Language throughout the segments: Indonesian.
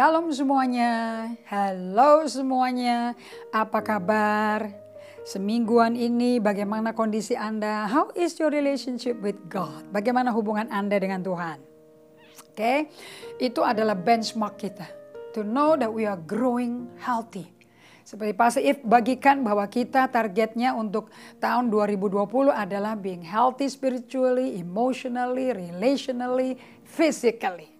Shalom semuanya, halo semuanya, apa kabar? Semingguan ini bagaimana kondisi Anda? How is your relationship with God? Bagaimana hubungan Anda dengan Tuhan? Oke, okay? itu adalah benchmark kita. To know that we are growing healthy. Seperti Pastor If bagikan bahwa kita targetnya untuk tahun 2020 adalah being healthy spiritually, emotionally, relationally, physically.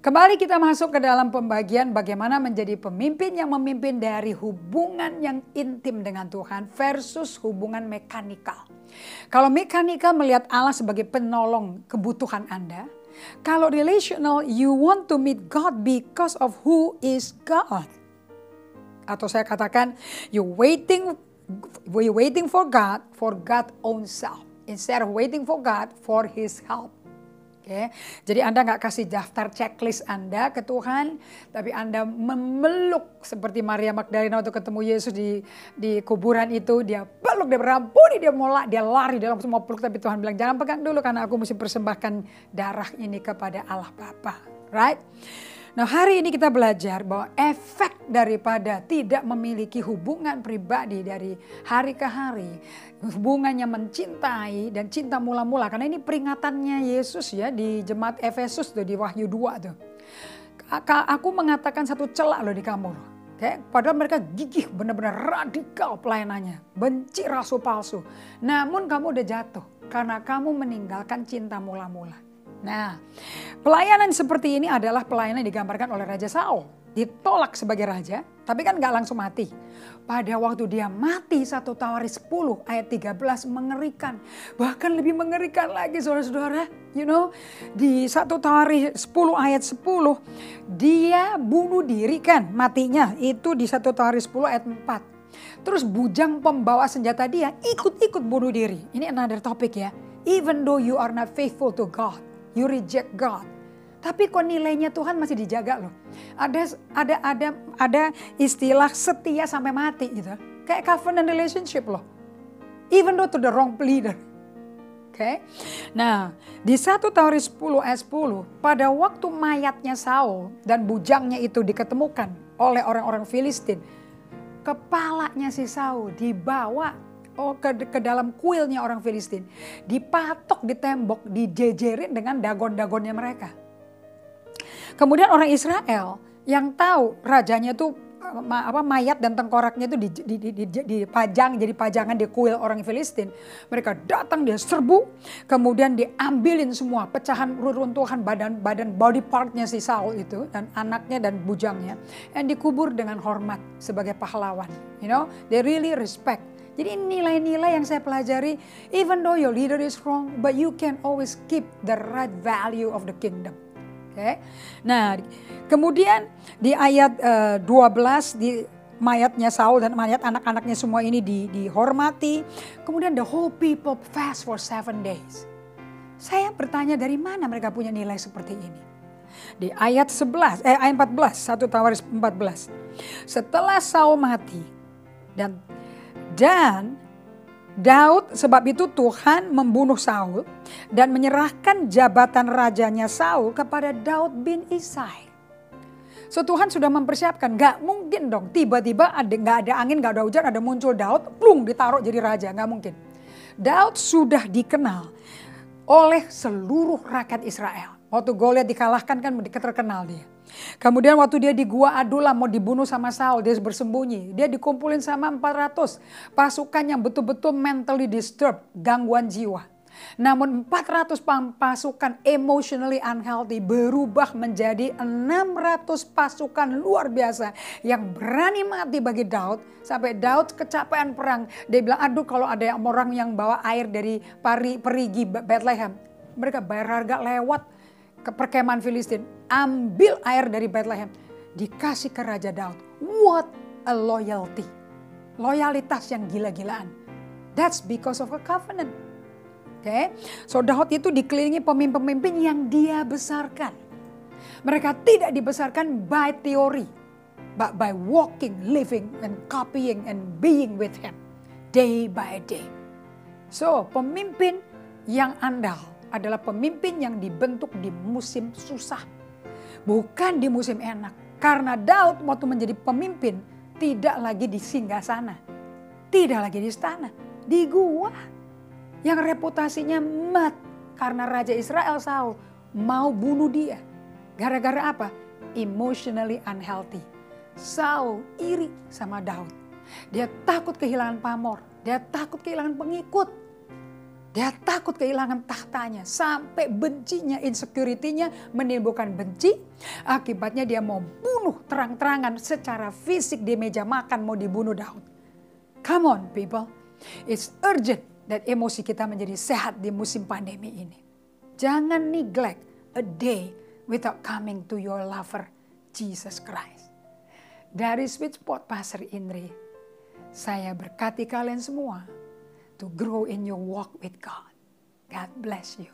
Kembali kita masuk ke dalam pembagian bagaimana menjadi pemimpin yang memimpin dari hubungan yang intim dengan Tuhan versus hubungan mekanikal. Kalau mekanikal melihat Allah sebagai penolong kebutuhan Anda, kalau relational you want to meet God because of who is God. Atau saya katakan you waiting we waiting for God for God own self instead of waiting for God for his help. Oke, jadi Anda nggak kasih daftar checklist Anda ke Tuhan, tapi Anda memeluk seperti Maria Magdalena waktu ketemu Yesus di di kuburan itu, dia peluk, dia berampuni, dia mulai, dia lari dalam semua peluk, tapi Tuhan bilang jangan pegang dulu karena aku mesti persembahkan darah ini kepada Allah Bapa, right? Nah hari ini kita belajar bahwa efek daripada tidak memiliki hubungan pribadi dari hari ke hari. Hubungannya mencintai dan cinta mula-mula. Karena ini peringatannya Yesus ya di jemaat Efesus tuh di Wahyu 2 tuh. Aku mengatakan satu celak loh di kamu. Kayak padahal mereka gigih benar-benar radikal pelayanannya. Benci rasul palsu. Namun kamu udah jatuh karena kamu meninggalkan cinta mula-mula. Nah, pelayanan seperti ini adalah pelayanan yang digambarkan oleh Raja Saul. Ditolak sebagai raja, tapi kan nggak langsung mati. Pada waktu dia mati satu Tawari 10 ayat 13 mengerikan. Bahkan lebih mengerikan lagi saudara-saudara. You know, di satu Tawari 10 ayat 10 dia bunuh diri kan matinya. Itu di satu Tawari 10 ayat 4. Terus bujang pembawa senjata dia ikut-ikut bunuh diri. Ini another topic ya. Even though you are not faithful to God you reject God. Tapi kok nilainya Tuhan masih dijaga loh. Ada ada ada ada istilah setia sampai mati gitu. Kayak covenant relationship loh. Even though to the wrong leader. Oke. Okay? Nah, di 1 Taurus 10 ayat 10, pada waktu mayatnya Saul dan bujangnya itu diketemukan oleh orang-orang Filistin, kepalanya si Saul dibawa ke, ke dalam kuilnya orang Filistin. Dipatok di tembok, dijejerin dengan dagon-dagonnya mereka. Kemudian orang Israel yang tahu rajanya itu apa mayat dan tengkoraknya itu dipajang jadi pajangan di kuil orang Filistin. Mereka datang dia serbu, kemudian diambilin semua pecahan runtuhan badan badan body partnya si Saul itu dan anaknya dan bujangnya yang dikubur dengan hormat sebagai pahlawan. You know, they really respect jadi nilai-nilai yang saya pelajari, even though your leader is wrong, but you can always keep the right value of the kingdom. Oke. Okay? Nah, kemudian di ayat uh, eh, 12 di mayatnya Saul dan mayat anak-anaknya semua ini di, dihormati. Kemudian the whole people fast for seven days. Saya bertanya dari mana mereka punya nilai seperti ini. Di ayat 11, eh ayat 14, 1 Tawaris 14. Setelah Saul mati dan dan Daud sebab itu Tuhan membunuh Saul dan menyerahkan jabatan rajanya Saul kepada Daud bin Isai. So Tuhan sudah mempersiapkan, gak mungkin dong tiba-tiba ada nggak ada angin, gak ada hujan, ada muncul Daud, plung ditaruh jadi raja, nggak mungkin. Daud sudah dikenal oleh seluruh rakyat Israel. Waktu Goliat dikalahkan kan terkenal dia. Kemudian waktu dia di gua Adulam mau dibunuh sama Saul, dia bersembunyi. Dia dikumpulin sama 400 pasukan yang betul-betul mentally disturbed, gangguan jiwa. Namun 400 pasukan emotionally unhealthy berubah menjadi 600 pasukan luar biasa yang berani mati bagi Daud. Sampai Daud kecapean perang. Dia bilang, aduh kalau ada orang yang bawa air dari pari, perigi Bethlehem. Mereka bayar harga lewat ke perkemahan Filistin, ambil air dari Bethlehem, dikasih ke Raja Daud. What a loyalty. Loyalitas yang gila-gilaan. That's because of a covenant. Oke, okay? so Daud itu dikelilingi pemimpin-pemimpin yang dia besarkan. Mereka tidak dibesarkan by theory, but by walking, living, and copying, and being with him day by day. So, pemimpin yang andal adalah pemimpin yang dibentuk di musim susah. Bukan di musim enak. Karena Daud waktu menjadi pemimpin tidak lagi di singgah sana. Tidak lagi di istana. Di gua. Yang reputasinya mat. Karena Raja Israel Saul mau bunuh dia. Gara-gara apa? Emotionally unhealthy. Saul iri sama Daud. Dia takut kehilangan pamor. Dia takut kehilangan pengikut. Dia takut kehilangan tahtanya sampai bencinya, insecurity-nya menimbulkan benci. Akibatnya dia mau bunuh terang-terangan secara fisik di meja makan mau dibunuh Daud. Come on people, it's urgent that emosi kita menjadi sehat di musim pandemi ini. Jangan neglect a day without coming to your lover, Jesus Christ. Dari Sweet Pastor Indri, saya berkati kalian semua to grow in your walk with God. God bless you.